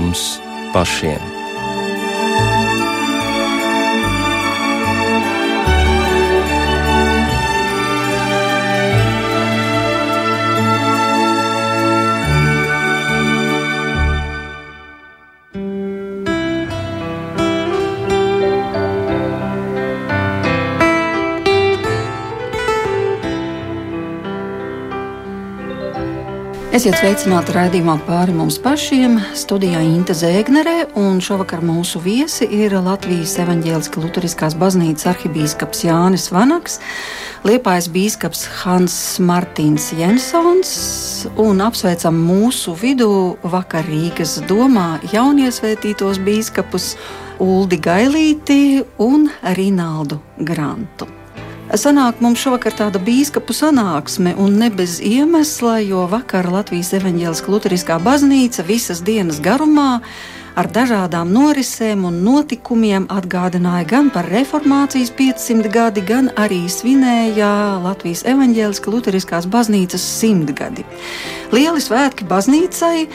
mums pašiem. Esiet sveicināti raidījumā pāri mums pašiem. Studijā Inte Zēgnerē, un šovakar mūsu viesi ir Latvijas evaņģēliskā Lutheriskās baznīcas arhibīskaps Jānis Vanaks, Liepājas bīskaps Hans Martins Jensons un apsveicam mūsu vidū vakar Rīgas domā jauniesvētītos bīskapus Uldi Gailīti un Rinaldu Grantu. Sanāk mums šovakar tāda bīskapu sanāksme, un ne bez iemesla, jo vakar Latvijas evaņģēliskā Lutheriskā baznīca visas dienas garumā ar dažādām norisēm un notikumiem atgādināja gan par reformācijas 500 gadi, gan arī svinēja Latvijas evaņģēliskā Lutheriskās baznīcas simtgadi. Lieli svētki baznīcai!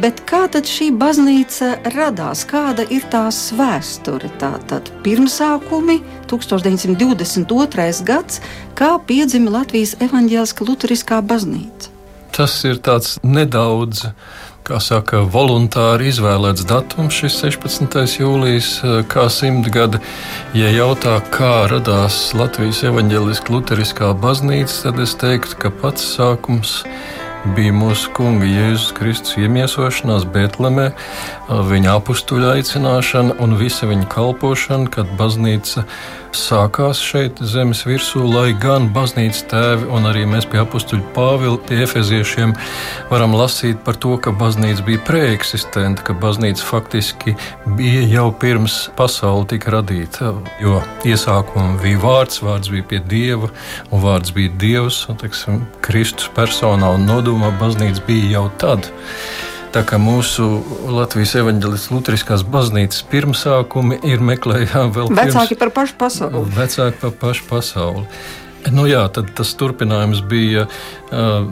Bet kā tad šī baznīca radās? Kāda ir tās vēsture? Tātad pirmsākumi 1922. gads, kā piedzima Latvijas evaņģēliskā Lutheriskā baznīca. Tas ir tāds nedaudz kā saka, voluntāri izvēlēts datums, šis 16. jūlijas, kā simtgada. Ja jautā, kā radās Latvijas evaņģēliskā luteriskā baznīca, tad es teiktu, ka pats sākums ir bija mūsu kunga Jēzus Kristus iemiesošanās Bēltlemē, viņa apstuļa aicināšana un visa viņa kalpošana, kad baznīca sākās šeit zemes virsū, lai gan baznīcas tēvi un arī mēs pie apstuļa Pāvila, pie efeziešiem varam lasīt par to, ka baznīca bija preeksistenta, ka baznīca faktiski bija jau pirms pasaule tika radīta, jo iesākumā bija vārds, vārds bija pie Dieva un vārds bija Dievs, un, teiksim, Kristus personā un nodomā baznīca bija jau tad. Tā kā mūsu Latvijas evanģēliskās Lutriskās baznīcas pirmsākumi ir meklējami vēl vecāki pirms, par pašu pasauli. Vecāki par pašu pasauli. Nu jā, tad tas turpinājums bija uh,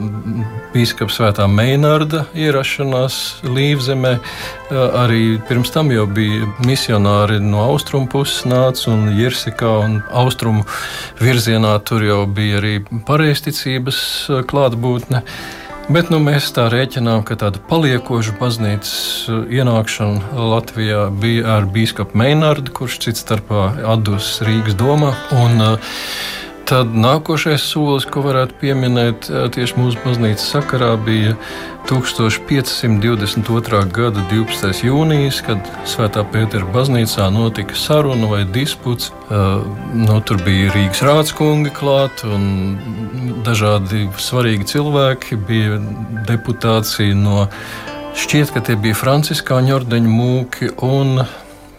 Bīskaps Svētā Meinārda ierašanās Līvzemē. Uh, arī pirms tam jau bija misionāri no austrumu puses nāca un Jirsikā un austrumu virzienā tur jau bija arī pareizticības klātbūtne. Uh, Bet nu, mēs tā rēķinām, ka tāda paliekoša baznīcas uh, ienākšana Latvijā bija ar biskupu Meinārdu, kurš cits starpā atdus Rīgas domā. Un, uh, Tad nākošais solis, ko varētu pieminēt tieši mūsu baznīcas sakarā, bija 1522. gada 12. jūnijas, kad Svētā Pētera baznīcā notika saruna vai disputs. No, tur bija Rīgas rādskungi klāt un dažādi svarīgi cilvēki. Bija deputācija no šķiet, ka tie bija Franciskāņu ordeņu mūki un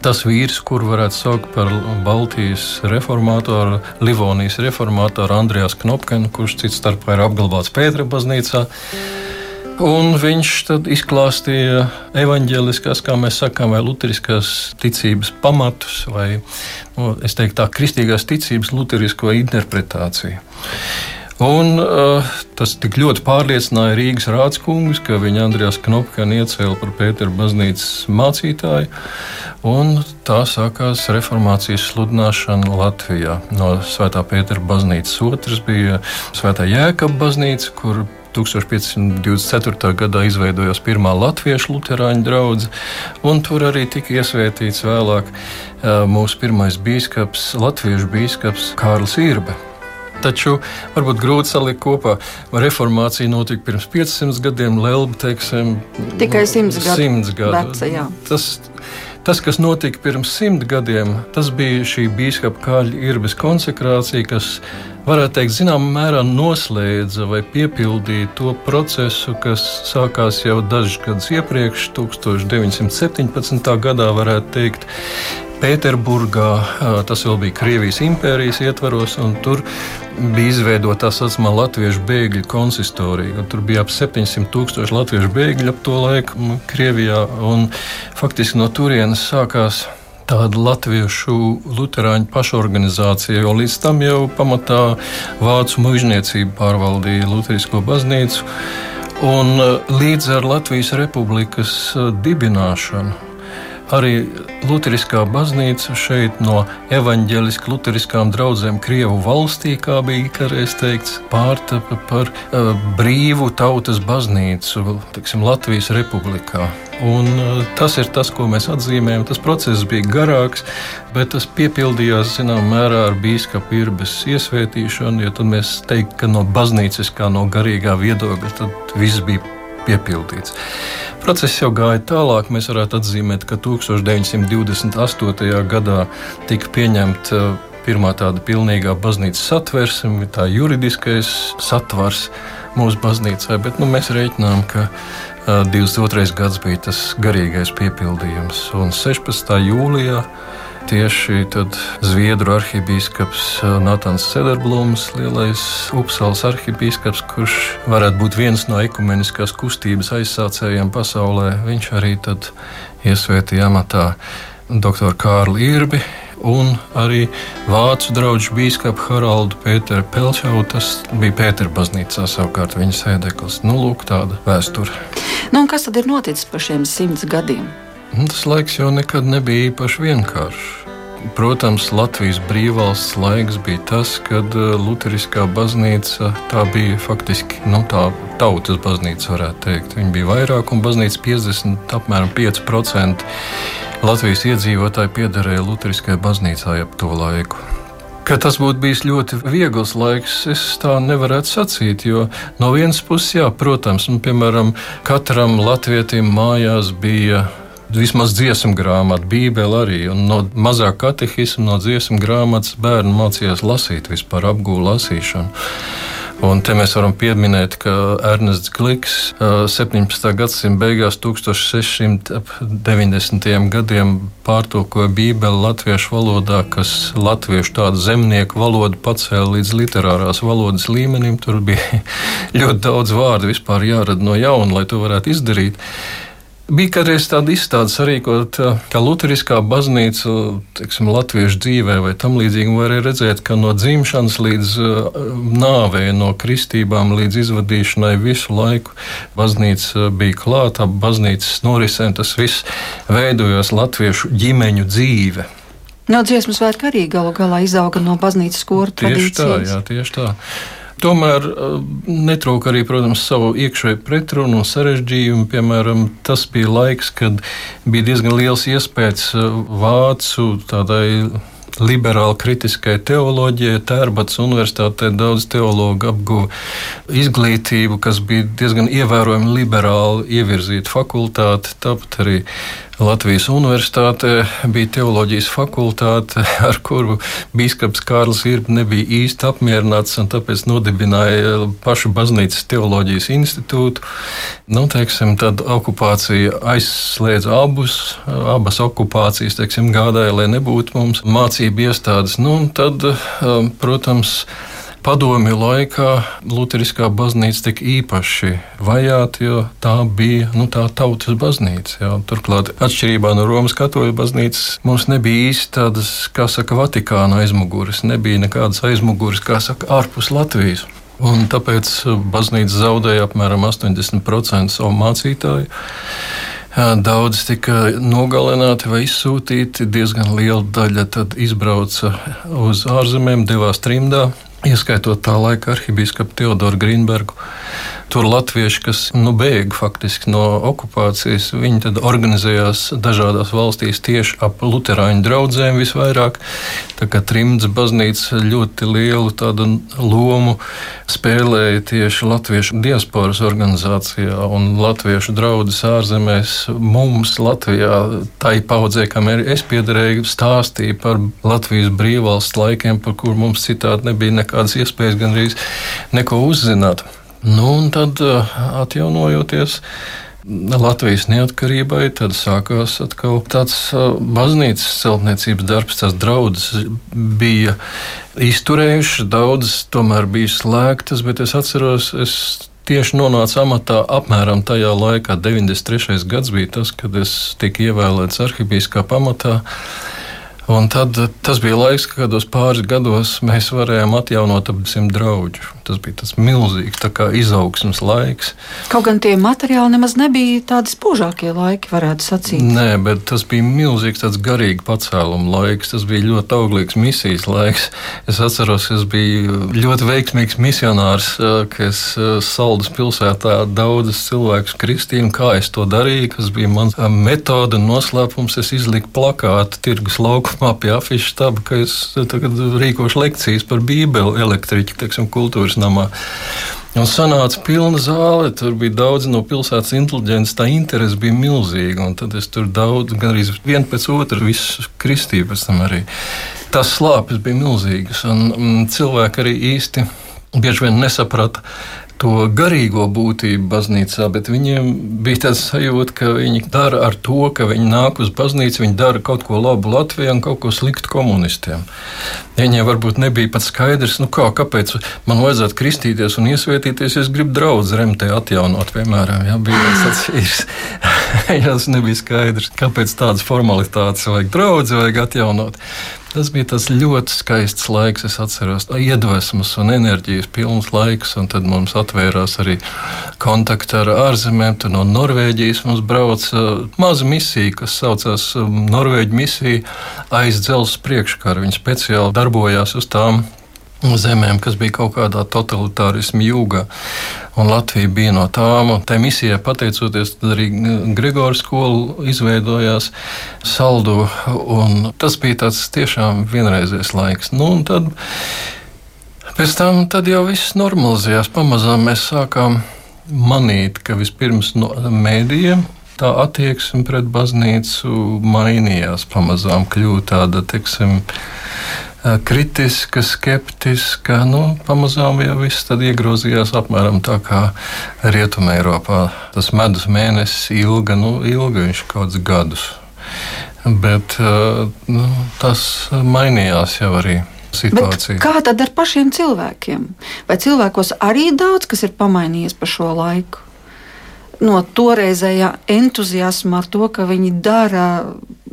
tas vīrs, kuru varētu saukt par Baltijas reformātoru, Livonijas reformātoru Andrijas Knopkenu, kurš cits starpā ir apglabāts Pētera baznīcā. Un viņš tad izklāstīja evanģēliskās, kā mēs sakām, vai luteriskās ticības pamatus, vai nu, teiktu, tā kristīgās ticības luterisko interpretāciju. Un, uh, tas tik ļoti pārliecināja Rīgas rādskungus, ka viņa Andrijas Knopkanu iecēla par Pētera baznīcas mācītāju. Tā sākās reformācijas sludināšana Latvijā. No Svētā Pētera baznīcas otrs bija Svētā Jēkabas baznīca, kur 1524. gadā izveidojās pirmā latviešu luterāņu drauga, un tur arī tika iesvētīts vēlāk mūsu pirmais biskups, latviešu biskups Kārlis Irbe. Taču varbūt grūti salikt kopā. Reformācija notika pirms 500 gadiem, Lelba teiksim, tikai 100 gadu. 100 gadu. Veca, tas, Tas, kas notika pirms simt gadiem, tas bija šī biskupa kāļa irbes konsekrācija, kas varētu teikt, zināmā mērā noslēdza vai piepildīja to procesu, kas sākās jau dažus gadus iepriekš, 1917. gadā, varētu teikt. Pēterburgā, tas vēl bija Krievijas impērijas ietvaros, un tur bija izveidota tā saucamā latviešu bēgļu konsistorija. Tur bija ap 700 tūkstoši latviešu bēgļu ap to laiku Krievijā, un faktiski no turienes sākās tāda latviešu luterāņu pašorganizācija, jo līdz tam jau pamatā vācu mužniecība pārvaldīja Lutherisko baznīcu. Un līdz ar Latvijas Republikas dibināšanu arī Lutheriskā baznīca šeit no evaņģēliskām luteriskām draudzēm Krievu valstī, kā bija kādreiz teikts, pārtapa par uh, brīvu tautas baznīcu tiksim, Latvijas republikā. Un, uh, tas ir tas, ko mēs atzīmējam. Tas process bija garāks, bet tas piepildījās zināmā mērā ar biskupa irbes iesvētīšanu. Ja tad mēs teiktu, ka no baznīcas, kā no garīgā viedokļa, tad viss bija piepildīts. Process jau gāja tālāk. Mēs varētu atzīmēt, ka 1928. gadā tika pieņemta uh, pirmā tāda pilnīgā baznīcas satversme, tā juridiskais satvars mūsu baznīcai, bet nu, mēs rēķinām, ka uh, 22. gads bija tas garīgais piepildījums. Un 16. jūlijā Tieši tad Zviedru arhibīskaps eh, Natāns Cederblūms, lielais Upsals arhibīskaps, kurš varētu būt viens no ekumeniskās kustības aizsācējiem pasaulē, viņš arī tad iesvētīja amatā doktoru Kārlu Irbi, un arī vācu draugu biskupu Haraldu Pēteru Pelšau. Tas bija Pētera baznīcā, savukārt viņa sēdeklis. Nu, lūk, tāda vēsture. Nu, kas tad ir noticis par šiem simts gadiem? Nu, tas laiks jau nekad nebija īpaši vienkāršs. Protams, Latvijas brīvvalsts laiks bija tas, kad uh, Lutheriskā baznīca bija faktiski nu, tā tautas baznīca, varētu teikt. Viņa bija vairāk, un baznīca 50, apmēram 5% Latvijas iedzīvotāji piederēja Lutheriskajai baznīcai ap to laiku. Ka tas būtu bijis ļoti viegls laiks, es tā nevaru sacīt. Jo no vienas puses, jā, protams, un, piemēram, katram latvietim mājās bija vismaz dziesmu grāmatu, Bībeli arī. No mazā katehisma, no dziesmu grāmatas bērni mācījās lasīt, vispār apgūst lasīšanu. Un te mēs varam pieminēt, ka Ernests Gliks 17. gadsimta beigās, 1690. gadiem pārtulkoja Bībeli latviešu valodā, kas latviešu tādu zemnieku valodu pacēla līdz literārās valodas līmenim. Tur bija ļoti daudz vārdu vispār jārada no jauna, lai to varētu izdarīt. Bija kādreiz tāda izstāde sarīkot, ka Lutheriskā baznīca teiksim, latviešu dzīvē vai tam līdzīgi varēja redzēt, ka no dzimšanas līdz nāvei, no kristībām līdz izvadīšanai visu laiku baznīca bija klāta, ap baznīcas norisēm tas viss veidojās latviešu ģimeņu dzīve. No dziesmas svētku arī galu galā izauga no baznīcas tradīcijas. Tieši tā, jā, tieši tā. Tomēr eh, netrūka arī, protams, savu iekšēju pretrunu un sarežģījumu. Piemēram, tas bija laiks, kad bija diezgan liels iespējas eh, vācu tādai liberāli kritiskai teoloģijai. Tērbats universitātē daudz teologu apguva izglītību, kas bija diezgan ievērojami liberāli ievirzīta fakultāte. Tāpat arī Latvijas Universitātē bija teoloģijas fakultāte, ar kuru biskups Kārlis Irba nebija īsti apmierināts, un tāpēc nodibināja pašu baznīcas teoloģijas institūtu. Nu, teiksim, tad okupācija aizslēdza abus, abas okupācijas, teiksim, gādāja, lai nebūtu mums mācību iestādes. Nu, tad, um, protams, Padomju laikā Lutheriskā baznīca tika īpaši vajāta, jo tā bija nu, tā tautas baznīca. Jā. Turklāt, atšķirībā no Romas katoļu baznīcas, mums nebija īsti tādas, kā saka, Vatikāna aizmugures, nebija nekādas aizmugures, kā saka, ārpus Latvijas. Un tāpēc baznīca zaudēja apmēram 80% savu mācītāju. Daudz tika nogalināti vai izsūtīti. Diezgan liela daļa izbrauca uz ārzemēm, devās trimdā ieskaitot tā laika arhibīskapu Teodoru Grīnbergu. Tur latvieši, kas nu, bēga faktiski no okupācijas, viņi tad organizējās dažādās valstīs tieši ap luterāņu draugiem visvairāk. Tā kā trimds baznīca ļoti lielu lomu spēlēja tieši latviešu diasporas organizācijā un latviešu draugus ārzemēs. Mums Latvijā, tai paudzē, kam es piederēju, stāstīja par Latvijas brīvvalsts laikiem, par kur mums citādi nebija nekādas iespējas gandrīz neko uzzināt. Nu, un tad, eh, atjaunojoties Latvijas neatkarībai, tad sākās atkal tāds eh, baznīcas celtniecības darbs. Tās draudzes bija izturējušas, daudzas tomēr bija slēgtas, bet es atceros, es tieši nonācu amatā apmēram tajā laikā, 93. gads bija tas, kad es tiku ievēlēts arhibīskā pamatā. Un tad tas bija laiks, kad kādos pāris gados mēs varējām atjaunot ap simt draugu. Tas bija tas milzīgs izaugsmas laiks. Kaut gan tie materiāli nemaz nebija tādi spožākie laiki, varētu sacīt. Nē, bet tas bija milzīgs tāds garīgi pacēluma laiks. Tas bija ļoti auglīgs misijas laiks. Es atceros, ka es biju ļoti veiksmīgs misionārs, kas Saldus pilsētā daudzas cilvēkus kristīja. Kā es to darīju, kas bija mans metode un noslēpums, es izliku plakātu tirgus lauku laukumā pie afišu staba, ka es tagad rīkošu lekcijas par Bībeli elektriķu, teiksim, kultūras namā. Un sanāca pilna zāle, tur bija daudz no pilsētas inteliģences, tā interese bija milzīga. Tad es tur daudz, gan arī vienu pēc otru, visu kristību pēc tam arī. Tas slāpes bija milzīgas, un, un cilvēki arī īsti bieži vien nesaprata, to garīgo būtību baznīcā, bet viņiem bija tāds sajūta, ka viņi dara ar to, ka viņi nāk uz baznīcu, viņi dara kaut ko labu Latvijai un kaut ko sliktu komunistiem. Viņiem varbūt nebija pat skaidrs, nu kā, kāpēc man vajadzētu kristīties un iesvētīties, ja es gribu draugu remtē atjaunot, piemēram, ja bija tāds īrs. Tas nebija skaidrs, kāpēc tādas formalitātes vajag draugu, vajag atjaunot. Tas bija tas ļoti skaists laiks, es atceros, iedvesmas un enerģijas pilns laiks. Tad mums atvērās arī kontakti ar ārzemēm. Tur no Norvēģijas mums brauca maza misija, kas saucās Norvēģija misija aiz dzelzceļa priekškara. Viņi speciāli darbojās uz tām zemēm, kas bija kaut kādā totalitārismu jūgā. Un Latvija bija no tām. Tā misijā, pateicoties arī Gregora skola, izveidojās saldu. Tas bija tāds tiešām vienreizējs laiks. Nu, tad, pēc tam jau viss normalizējās. Pamazām mēs sākām manīt, ka vispirms no mēdījiem tā attieksme pret baznīcu mainījās. Pamazām kļūst tāda, teiksim, kritiska, skeptiska. Nu, pamazām jau viss iegrozījās apmēram tā kā Rietumē Eiropā. Tas medus mēnesis ilga, nu, ilga viņš kaut kādus gadus. Bet nu, tas mainījās jau arī. Situācija. Bet kā tad ar pašiem cilvēkiem? Vai cilvēkos arī daudz kas ir pamainījies pa šo laiku? no toreizējā entuziasma ar to, ka viņi dara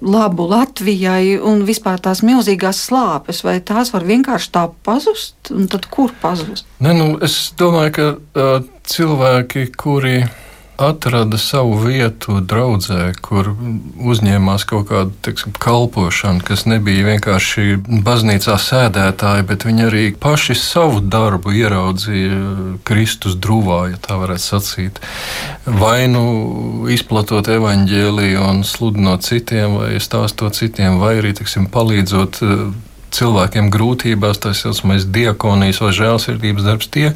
labu Latvijai un vispār tās milzīgās slāpes, vai tās var vienkārši tā pazust, un tad kur pazust? Ne, nu, es domāju, ka uh, cilvēki, kuri atrada savu vietu draudzē, kur uzņēmās kaut kādu tiksim, kalpošanu, kas nebija vienkārši baznīcā sēdētāji, bet viņi arī paši savu darbu ieraudzīja Kristus drūvā, ja tā varētu sacīt. Vai nu izplatot evaņģēliju un sludinot citiem, vai stāstot citiem, vai arī tiksim, palīdzot cilvēkiem grūtībās, tas saucamais diakonijas vai žēlsirdības darbs. Tie.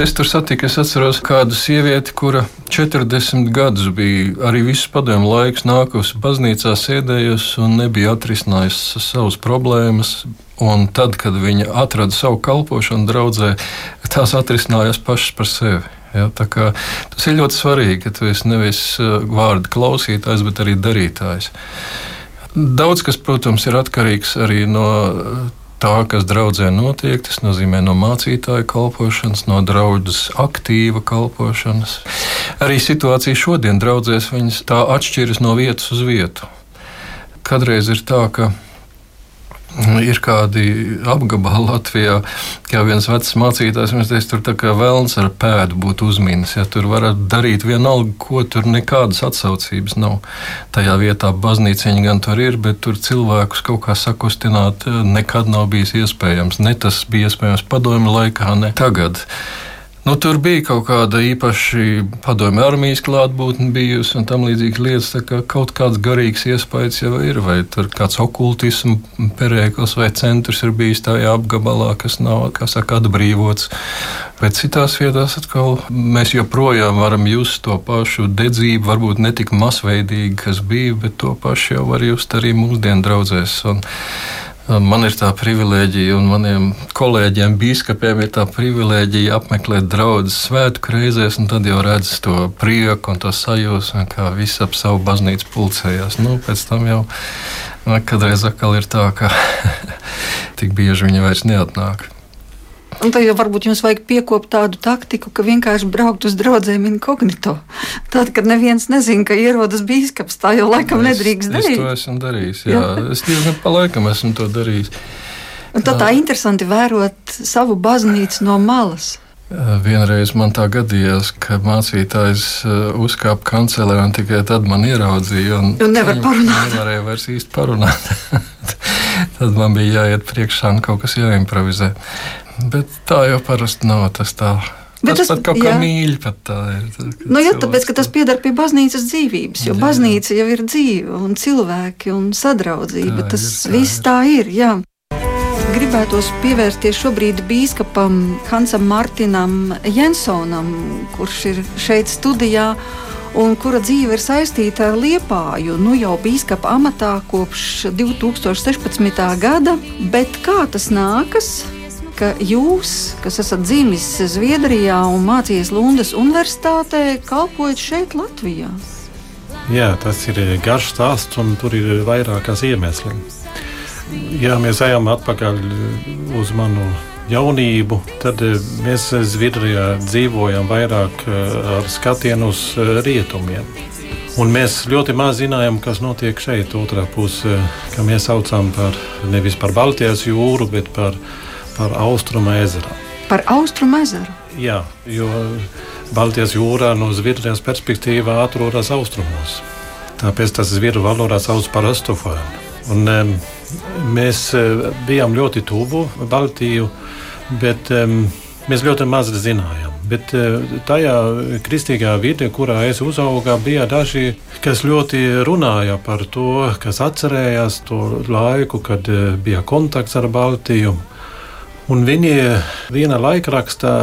Es tur satiku, es atceros kādu sievieti, kura 40 gadus bija arī visu padomu laiks nākusi baznīcā, sēdējusi un nebija atrisinājusi savas problēmas. Un tad, kad viņa atrada savu kalpošanu draudzē, tās atrisinājās pašas par sevi. Ja, tas ir ļoti svarīgi, ka tu esi nevis uh, vārdu klausītājs, bet arī darītājs. Daudz kas, protams, ir atkarīgs arī no tā, kas draudzē notiek. Tas nozīmē no mācītāja kalpošanas, no draudzes aktīva kalpošanas. Arī situācija šodien draudzēs tā atšķiras no vietas uz vietu. Kadreiz ir tā, ka Ir kādi apgabali Latvijā, kā viens vecs mācītājs, viņš teica, tur tā kā vēlns ar pēdu būtu uzmīnis. Ja tur varat darīt vienalga, ko tur nekādas atsaucības nav. Tajā vietā baznīciņa gan tur ir, bet tur cilvēkus kaut kā sakustināt eh, nekad nav bijis iespējams. Ne tas bija iespējams padomju laikā, ne tagad. Nu, tur bija kaut kāda īpaša padomju armijas klātbūtne bijusi un tam līdzīgas lietas. Kā kaut kāds garīgs iespējas jau ir, vai tur kāds okultismu perēklis vai centrs ir bijis tajā apgabalā, kas nav, kā saka, atbrīvots. Bet citās vietās atkal mēs joprojām varam just to pašu dedzību, varbūt ne tik masveidīgi, kas bija, bet to pašu jau var just arī mūsdienu draudzēs. Un, Man ir tā privilēģija, un maniem kolēģiem, biskupiem, ir tā privilēģija apmeklēt draugus svētku reizēs, un tad jau redz to prieku un to sajūsmu, kā viss ap savu baznīcu pulcējās. Nu, pēc tam jau kādreiz atkal ir tā, ka tik bieži viņi vairs neatnāk. Un tad jau varbūt jums vajag piekopt tādu taktiku, ka vienkārši braukt uz draugiem inkognito. Tad, kad neviens nezina, ka ierodas bīskaps, tā jau laikam es, nedrīkst darīt. Es to esmu darījis, jā. jā. Es diezgan pa laikam esmu to darījis. Un tad tā interesanti vērot savu baznīcu no malas. Vienreiz man tā gadījās, ka mācītājs uzkāpa kancelē un tikai tad man ieraudzīja. Un, un nevar parunāt. Nevarēja vairs īsti parunāt. tad man bija jāiet priekšā un kaut kas jāimprovizē. Bet tā jau parasti nav tas tā. Bet tas, tas pat kaut kā mīļi pat tā ir. Tā, nu, jā, tāpēc, ka tas piedar pie baznīcas dzīvības, jo jā, baznīca jā. jau ir dzīve un cilvēki un sadraudzība. Tā tas ir, tā viss ir. tā ir, jā. Gribētos pievērsties šobrīd bīskapam Hansam Martinam Jensonam, kurš ir šeit studijā un kura dzīve ir saistīta ar liepāju, nu jau bīskapa amatā kopš 2016. gada. Bet kā tas nākas? Ka jūs, kas esat dzimis Zviedrijā un mācījies Lundas Universitātē, kalpojat šeit, Latvijā? Jā, tas ir garš stāsts, un tur ir vairākas iemesli. Ja mēs ejam atpakaļ uz manu jaunību, tad mēs Zviedrijā dzīvojam vairāk eh, ar skatienu uz eh, rietumiem. Un mēs ļoti maz zinājām, kas notiek šeit, otrā pusē, kā mēs saucam par nevis par Baltijas jūru, bet par par austrumu ezeru. Par austrumu ezeru? Jā, jo Baltijas jūrā no Zviedrijas perspektīvā atrodas austrumos. Tāpēc tas zviedru valodā sauc par astofānu. Un, mēs uh, bijām ļoti tuvu Baltiju, bet mēs ļoti maz zinājām. Bet uh, tajā kristīgā vidē, kurā es uzaugu, bija daži, kas ļoti runāja par to, kas atcerējās to laiku, kad uh, bija kontakts ar Baltiju. Un viņi viena laikrakstā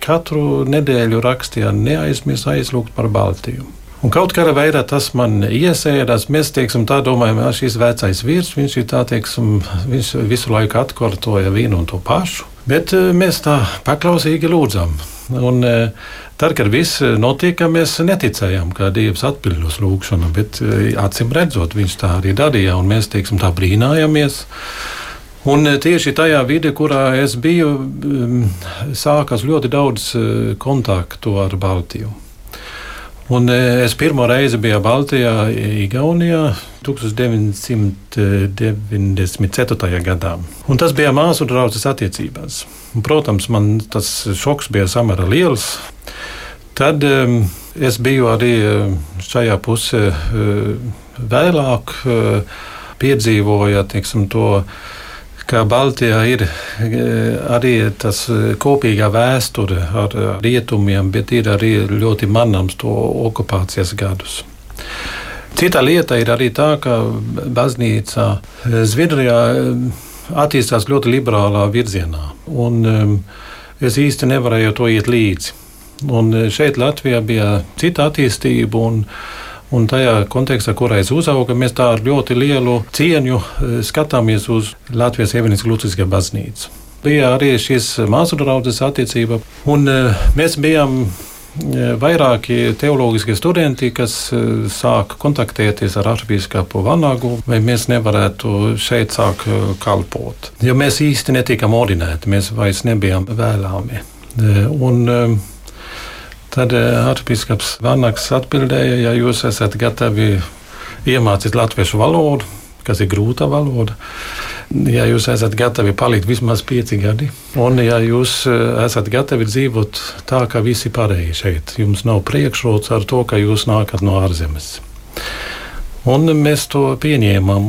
katru nedēļu rakstīja, neaizmirst aizlūgt par Baltiju. Un kaut kādā veidā tas man iesēdās. Mēs teiksim, tā domājam, ka šis vecais vīrs, viņš, tā, teiksim, viņš visu laiku atkārtoja vienu un to pašu. Bet eh, mēs tā paklausīgi lūdzam. Un, eh, Tad, kad viss notika, mēs neticējām, ka Dievs atpildīs lūgšanu, bet eh, acīm redzot, viņš tā arī darīja, mēs teiksim, tā brīnājāmies. Un e, tieši tajā vidē, kurā es biju, sākās ļoti daudz e, kontaktu ar Baltiju. Un e, es pirmo reizi biju Baltijā, Igaunijā, 1994. gadā. Un tas bija māsu draudzes attiecībās. Un, protams, man tas šoks bija samērā liels. Tad um, es biju arī šajā pusē uh, vēlāk, uh, piedzīvoju to ka Baltijā ir e, arī tas kopīgā vēsture ar rietumiem, bet ir arī ļoti manāms to okupācijas gadus. Cita lieta ir arī tā, ka baznīca e, Zviedrijā e, attīstās ļoti liberālā virzienā, un es īsti nevarēju to iet līdzi. Un šeit Latvijā bija cita attīstība. Un, tajā kontekstā, kurā es uzaugu, mēs tā ar ļoti lielu cieņu eh, skatāmies uz Latvijas Evaņģēliskā Luciskā baznīcu. Bija arī šīs māsu draudzes attiecība, un eh, mēs bijām eh, vairāki teoloģiskie studenti, kas sāk kontaktēties ar arhibīskapu Vanagu, vai mēs nevarētu šeit sākt kalpot. Jo mēs īsti netikām ordinēti, mēs vairs nebijām vēlāmi. Un, Tad eh, arhipīskaps Vanags atbildēja, ja jūs esat gatavi iemācīt latviešu valodu, kas ir grūta valoda, ja jūs esat gatavi palikt vismaz pieci gadi, un ja jūs eh, esat gatavi dzīvot tā, kā visi pārējie šeit, jums nav priekšrots ar to, ka jūs nākat no ārzemes. Un mēs to pieņēmām,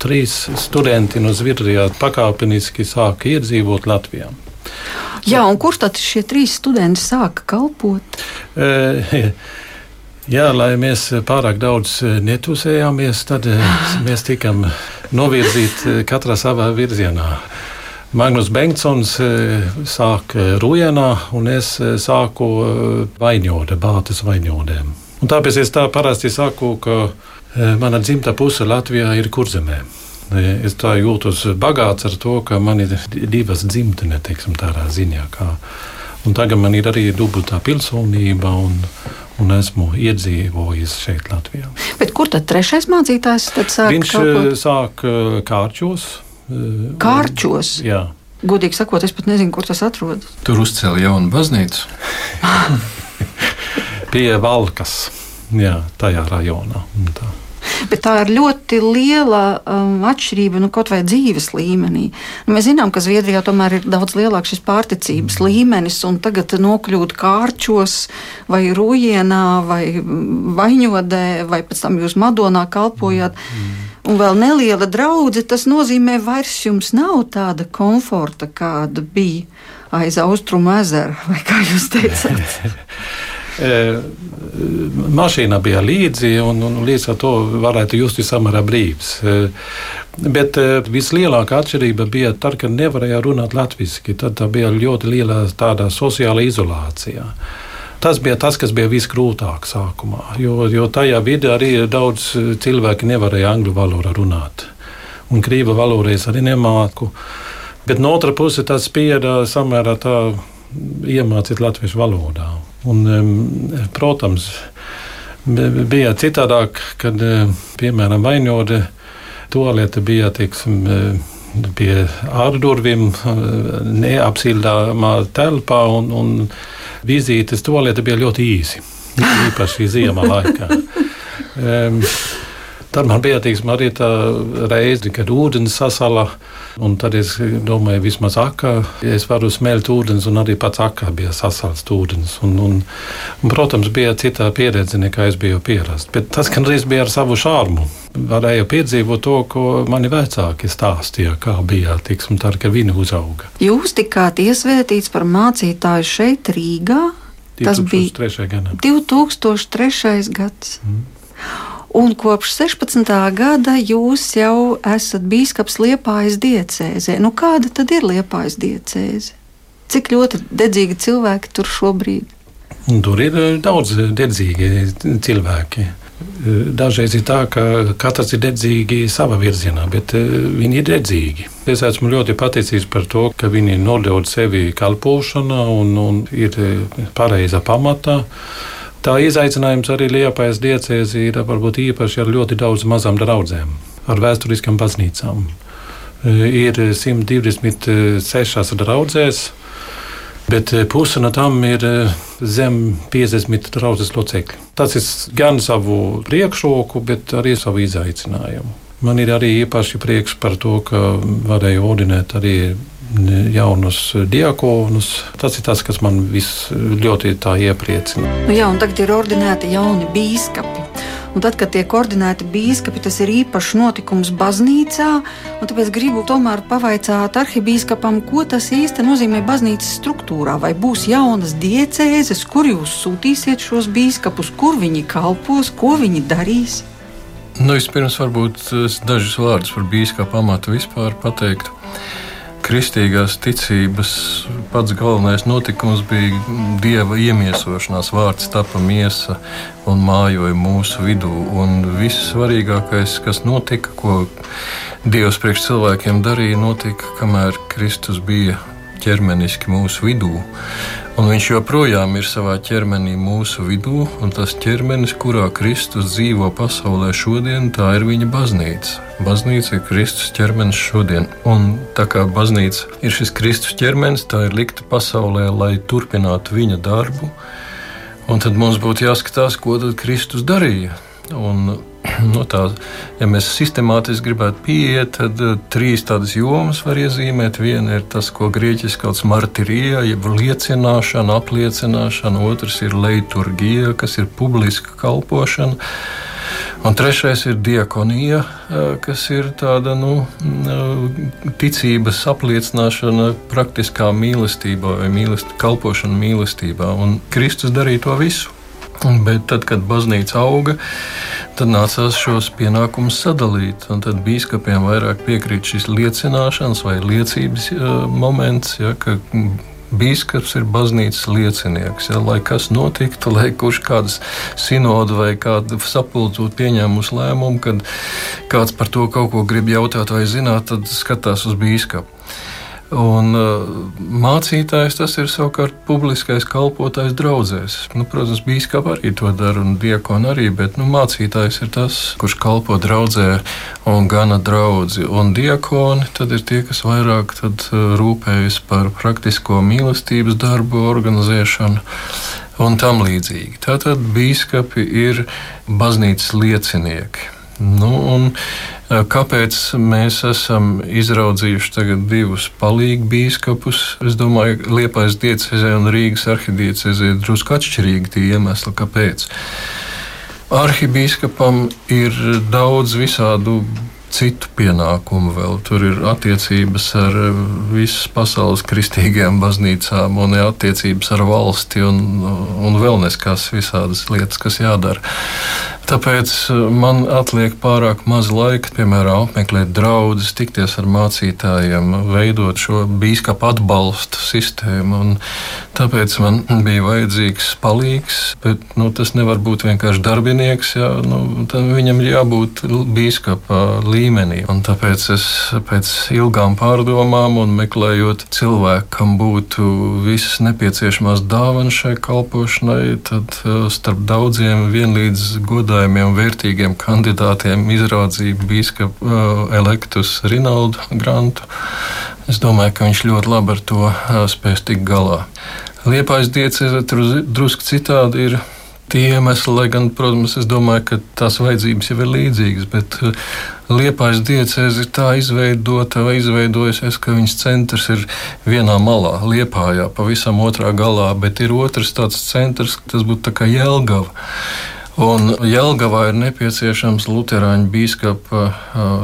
trīs studenti no Zviedrijas pakāpeniski sāka iedzīvot Latvijā. Jā, un kurš tad šie trīs studenti sāka kalpot? E, jā, lai mēs pārāk daudz netusējāmies, tad e, mēs tikām novirzīti katrā savā virzienā. Magnus Bengtsons sāka Rujanā, un es sāku Vaņodē, Bātas. Un tāpēc es tā parasti saku, ka mana dzimta puse Latvijā ir kurzemē. Es tā jūtos bagāts ar to, ka man ir divas dzimtenes, teiksim, tādā ziņā. Kā. Un tagad man ir arī dubultā pilsonība. Un, un esmu iedzīvojis šeit, Latvijā. Bet kur tad trešais mācītājs tad sāk? Viņš? Eh, sāk eh, kārčos. Eh, kārčos? Jā. Godīgi sakot, es pat nezinu, kur tas atrodas. Tur uzcēla jaunu baznīcu. Pie Valkas, jā, tajā rajonā. Tā. Bet tā ir ļoti liela um, atšķirība nu, kaut vai dzīves līmenī. Nu, mēs zinām, ka Zviedrijā tomēr ir daudz lielāks šis pārticības līmenis, un tagad nokļūt kārčos, vai rūjienā, vai vaņodē, vai pēc tam jūs Madonā kalpojāt. Mm. Un vēl neliela draudzene, tas nozīmē, ka vairs jums nav tāda komforta, kāda bija aiz austrumu ezera, vai kā jūs teicāt. E, mašīna bija līdzi, un, un līdz ar to varētu justies samērā brīvs. E, bet e, vislielākā atšķirība bija tad, kad nevarēja runāt latviešu. Tad bija ļoti liela tāda sociāla izolācija. Tas bija tas, kas bija visgrūtāk sākumā, jo, jo tajā vidē arī daudz cilvēki nevarēja angļu valodā runāt. Un krīva valodā es arī nemāku. Bet no otras puses tas spieda samērā tā iemācīt latviešu valodā. Un, protams, bija citādāk, kad, piemēram, vainode toalete bija teiksim, pie ārdurvīm, neapsildāmā telpā, un, un vizītes toalete bija ļoti īsi, īpaši ziemā laikā. Um, Tad man bija teiksim, arī tā reize, kad ūdens sasala. Tad es domāju, vismaz akā, es varu smelt ūdens, un arī pats akā bija sasalts ūdens. Un, un, un, protams, bija cita pieredze nekā es biju pierasts. Bet tas, reiz bija ar savu šārmu, varēja piedzīvot to, ko mani vecāki stāstīja, kā bija, tiksim, tā, ka viņi uzauga. Jūs tikāt iesvētīts par mācītāju šeit Rīgā. Tas bija 2003. 2003. gads. Mm. Un kopš 16. gada jūs jau esat biskups Liepājas diecēzē. Nu, kāda tad ir Liepājas diecēze? Cik ļoti dedzīgi cilvēki tur šobrīd? Tur ir eh, daudz dedzīgi cilvēki. Eh, dažreiz ir tā, ka katrs ir dedzīgi savā virzienā, bet eh, viņi ir dedzīgi. Es esmu ļoti pateicīgs par to, ka viņi nodod sevi kalpošanā un, un ir pareizā pamatā. Tā izaicinājums arī Liepājas diecēzī ir varbūt īpaši ar ļoti daudz mazām draudzēm, ar vēsturiskām baznīcām. E, ir 126 draudzēs, bet puse no tām ir e, zem 50 draudzes locekļu. Tas ir gan savu priekšroku, bet arī savu izaicinājumu. Man ir arī īpaši prieks par to, ka varēju ordinēt arī jaunus diakonus. Tas ir tas, kas man ļoti iepriecina. Nu jā, un tagad ir ordinēti jauni biskupi. Un tad, kad tiek ordinēti biskupi, tas ir īpašs notikums baznīcā. Tāpēc gribu tomēr pavaicāt arhibīskapam, ko tas īsti nozīmē baznīcas struktūrā. Vai būs jaunas diecēzes, kur jūs sūtīsiet šos biskupus, kur viņi kalpos, ko viņi darīs? Nu, vispirms, varbūt dažus vārdus par biskupa amatu vispār pateiktu kristīgās ticības pats galvenais notikums bija dieva iemiesošanās. Vārds tapa miesa un mājoja mūsu vidū. Un viss svarīgākais, kas notika, ko Dievs priekš cilvēkiem darīja, notika, kamēr Kristus bija ķermeniski mūsu vidū. Un viņš joprojām ir savā ķermenī mūsu vidū, un tas ķermenis, kurā Kristus dzīvo pasaulē šodien, tā ir viņa baznīca. Baznīca ir Kristus ķermenis šodien, un tā kā baznīca ir šis Kristus ķermenis, tā ir likta pasaulē, lai turpinātu viņa darbu. Un tad mums būtu jāskatās, ko tad Kristus darīja. Un nu, tā, ja mēs sistemātiski gribētu pieiet, tad uh, trīs tādas jomas var iezīmēt. Viena ir tas, ko grieķiski sauc par martirija, jeb liecināšana, apliecināšana, otrs ir leiturgija, kas ir publiska kalpošana. Un trešais ir diakonija, uh, kas ir tāda nu, uh, ticības apliecināšana praktiskā mīlestībā vai mīlest, kalpošana mīlestībā. Un Kristus darīja to visu. Bet tad, kad baznīca auga, tad nācās šos pienākumus sadalīt. Tad biskupiem vairāk piekrīt šis liecināšanas vai liecības uh, moments, ja, ka Bīskaps ir baznīcas liecinieks. Ja, lai kas notiktu, lai kurš kādas sinodu vai kādu sapulcē pieņēmusi lēmumu, kad kāds par to kaut ko grib jautāt vai zināt, tad skatās uz bīskapu. Un uh, mācītājs tas ir savukārt publiskais kalpotājs draudzēs. Nu, protams, bīskapa arī to dara un diakona arī, bet nu, mācītājs ir tas, kurš kalpo draudzē un gana draudzi. Un diakoni tad ir tie, kas vairāk tad, uh, rūpējas par praktisko mīlestības darbu organizēšanu un tam līdzīgi. Tātad bīskapi ir baznīcas liecinieki. Nu, un, kāpēc mēs esam izraudzījuši divus palīgu biskupus? Es domāju, ka Liepais diecezē un Rīgas arhidiecezē ir drusku atšķirīgi tie iemesli, kāpēc. Arhibīskapam ir daudz visādu citu pienākumu vēl. Tur ir attiecības ar visas pasaules kristīgajām baznīcām, un attiecības ar valsti, un, un vēl neskas visādas lietas, kas jādara. Tāpēc uh, man atliek pārāk maz laika, piemēram, apmeklēt draugus, tikties ar mācītājiem, veidot šo biskupu atbalstu sistēmu. Un tāpēc man bija vajadzīgs palīgs, bet nu, tas nevar būt vienkārši darbinieks. Jā, nu, viņam jābūt biskupa līmenī. Un tāpēc es pēc ilgām pārdomām un meklējot cilvēku, kam būtu visas nepieciešamās dāvanas šai kalpošanai, tad uh, starp daudziem vienlīdz godīgi godājumiem un vērtīgiem kandidātiem izraudzīja biskupu uh, Elektus Rinaldu Grantu. Es domāju, ka viņš ļoti labi ar to uh, spēs tikt galā. Liepais diecēze drusku citādi ir tie iemesli, lai gan, protams, es domāju, ka tās vajadzības jau ir līdzīgas, bet uh, Liepais diecēze ir tā izveidota vai izveidojusies, ka viņas centrs ir vienā malā, Liepājā, pavisam otrā galā, bet ir otrs tāds centrs, tas būtu tā kā Jelgava. Un Jelgavā ir nepieciešams Lutāņu biskupa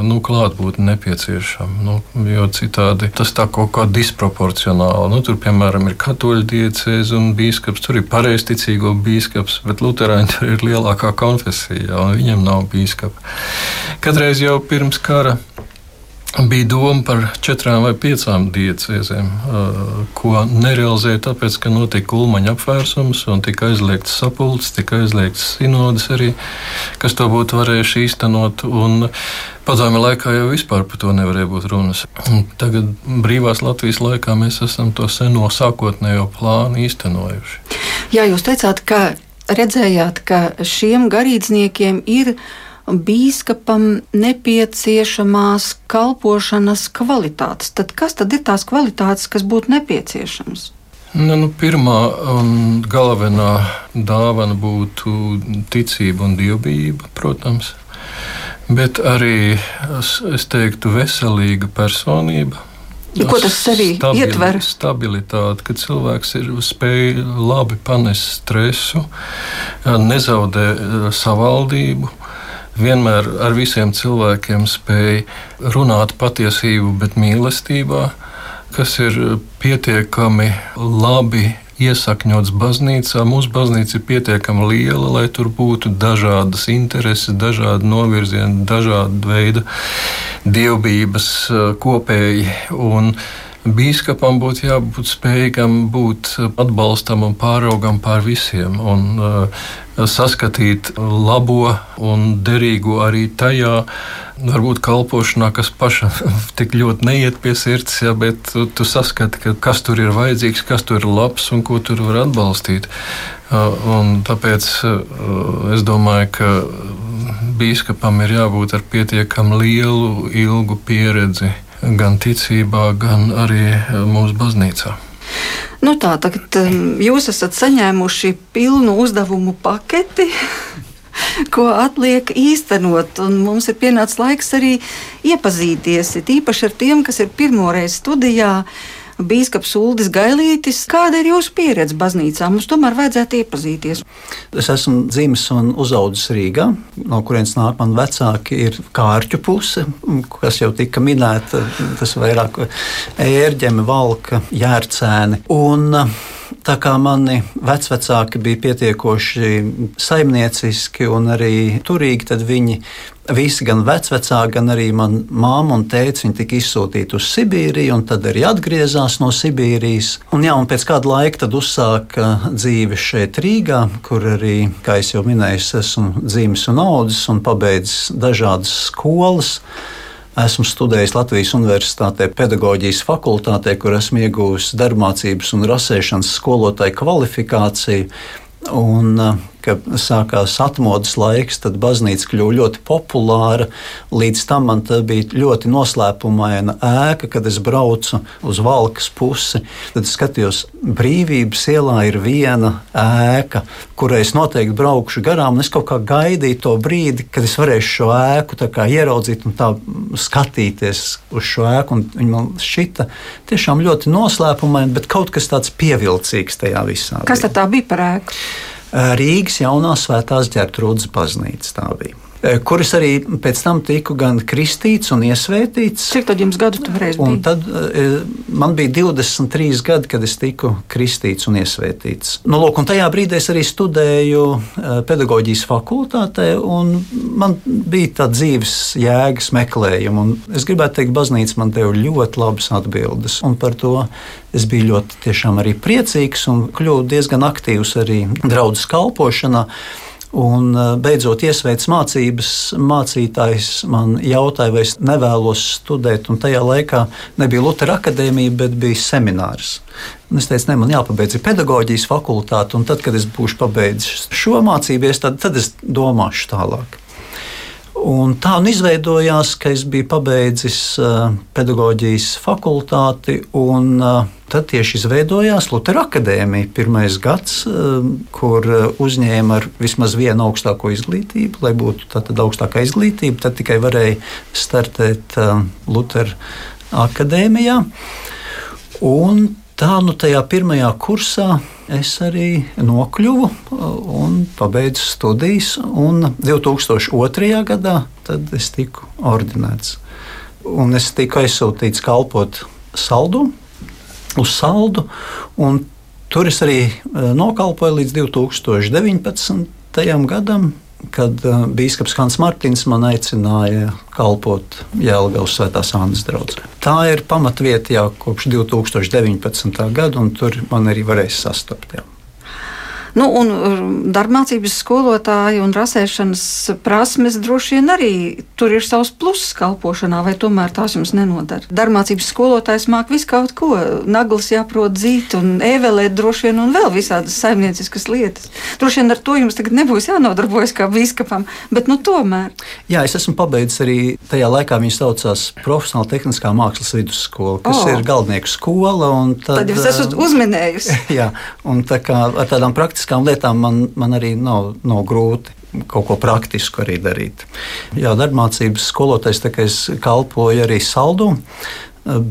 nu, klātbūtne nepieciešama. Nu, jo citādi tas tā kaut kā disproporcionāli. Nu, tur, piemēram, ir katoļu diecēze un biskups, tur ir pareizticīgo biskups, bet Lutāņi tur ir lielākā konfesija, un viņam nav biskupa. Kadreiz jau pirms kara bija doma par četrām vai piecām diecēzēm, ko nerealizēja tāpēc, ka notika ulmaņa apvērsums un tika aizliegts sapulcs, tika aizliegts sinodas arī, kas to būtu varējuši īstenot. Padomju laikā jau vispār par to nevarēja būt runas. Tagad, brīvās Latvijas laikā, mēs esam to seno sākotnējo plānu īstenojuši. Jā, jūs teicāt, ka redzējāt, ka šiem garīdzniekiem ir ielikumi bīskapam nepieciešamās kalpošanas kvalitātes. Tad kas tad ir tās kvalitātes, kas būtu nepieciešamas? Nu, nu, pirmā un galvenā dāvana būtu ticība un dievbijība, protams. Bet arī es, teiktu, veselīga personība. Ko tas sevī Stabili, ietver? Stabilitāte, ka cilvēks ir spējis labi panest stresu, nezaudē savaldību, vienmēr ar visiem cilvēkiem spēj runāt patiesību, bet mīlestībā, kas ir pietiekami labi iesakņots baznīcā. Mūsu baznīca ir pietiekami liela, lai tur būtu dažādas intereses, dažādi novirzieni, dažāda veida dievbijības kopēji. Un Bīskapam būtu jābūt spējīgam būt atbalstam un pāraugam pār visiem. Un, uh, saskatīt labo un derīgo arī tajā, varbūt kalpošanā, kas pašam tik ļoti neiet pie sirds, ja, bet tu, tu saskati, ka, kas tur ir vajadzīgs, kas tur ir labs un ko tur var atbalstīt. Uh, un tāpēc uh, es domāju, ka bīskapam ir jābūt ar pietiekami lielu, ilgu pieredzi gan ticībā, gan arī uh, mūsu baznīcā. Nu tā, tagad um, jūs esat saņēmuši pilnu uzdevumu paketi. Ko atliek īstenot, mums ir pienācis laiks arī iepazīties, it īpaši ar tiem, kas ir pirmoreiz studijā. Uh, Bīskaps Uldis Gailītis, kāda ir jūsu pieredze baznīcā? Mums tomēr vajadzētu iepazīties. Es esmu dzimis un uzaugusi Rīgā, no kurienes nāk mani vecāki, ir kārķu puse, kas jau tika minēta. Tas vairāk ērģeme, valka, jērcēni. Un, Tā kā mani vecvecāki bija pietiekoši saimnieciski un arī turīgi, tad viņi visi, gan vecvecāki, gan arī mana māma un tēvs, tika izsūtīti uz Sibīriju, un tad arī atgriezās no Sibīrijas. Un, jā, un pēc kāda laika uzsāka dzīve šeit Rīgā, kur arī, kā jau minēju, esmu dzimis un audzis un pabeidzis dažādas skolas Esmu studējis Latvijas Universitātē pedagoģijas fakultātē, kur esmu ieguvis darbmācības un rasēšanas skolotāju kvalifikāciju. Un, kad sākās atmodas laiks, tad baznīca kļuva ļoti populāra. Līdz tam man bija ļoti noslēpumaina ēka, kad es braucu uz valkas pusi. Tad es skatījos, brīvības ielā ir viena ēka, kurai es noteikti braukšu garām. Es kaut kā gaidīju to brīdi, kad es varēšu šo ēku ieraudzīt un skatīties uz šo ēku. Viņa man šķita tiešām ļoti noslēpumaina, bet kaut kas tāds pievilcīgs tajā visā. Kas tad tā bija par ēku? Rīgas jaunā svētās ģērtrūdas baznīca tā bija. Eh, kuras arī pēc tam tiku gan kristīts un iesvētīts. Cik tad jums gadu tu varēsi būt? Tad eh, man bija 23 gadi, kad es tiku kristīts un iesvētīts. Nu, lūk, un tajā brīdī es arī studēju eh, pedagoģijas fakultātē, un man bija tā dzīves jēgas meklējuma. Es gribētu teikt, baznīca man deva ļoti labas atbildes, un par to es biju ļoti arī priecīgs un kļuvu diezgan aktīvs arī draudzes kalpošanā. Un eh, beidzot, iesveicis mācības, mācītājs man jautāja, vai es nevēlos studēt. Un tajā laikā nebija Lutera akadēmija, bet bija seminārs. Un es teicu, ne, man jāpabeidz pedagoģijas fakultāte, un tad, kad es būšu pabeidzis šo mācību, tad, tad es domāšu tālāk. Un tā un izveidojās, ka es biju pabeidzis uh, pedagoģijas fakultāti, un uh, tad tieši izveidojās Lutera akadēmija. Pirmais gads, uh, kur uzņēma ar vismaz vienu augstāko izglītību, lai būtu tāda augstākā izglītība, tad tikai varēja startēt Lutera akadēmijā. Un tā nu tajā pirmajā kursā es arī nokļuvu uh, un pabeidzu studijas. Un 2002. gadā es tiku ordinēts. Un es tiku aizsūtīts kalpot saldu, uz saldu. Tur es arī uh, nokalpoju līdz 2019. gadam kad uh, biskups Hans Martins man aicināja kalpot Jēlgavas Svētās Annas draugā. Tā ir pamatvieta jau kopš 2019. gada, un tur man arī varēja sastapt. Jā. Nu, un uh, darbmācības skolotāji un rasēšanas prasmes droši vien arī tur ir savs pluss kalpošanā, vai tomēr tās jums nenodara. Darbmācības skolotājs māk visu kaut ko, naglas jāprot dzīt un ēvelēt droši vien un vēl visādas saimnieciskas lietas. Droši vien ar to jums tagad nebūs jānodarbojas kā biskupam, bet nu tomēr. Jā, es esmu pabeidzis arī tajā laikā, viņas saucās Profesionāla tehniskā mākslas vidusskola, kas oh. ir galdnieku skola. Tad, tad jūs esat uzminējusi. Jā, un tā kā ar tādām praktiskām praktiskām lietām man, man arī nav, nav grūti kaut ko praktisku arī darīt. Jā, darbmācības skolotājs, tā kā es kalpoju arī saldu,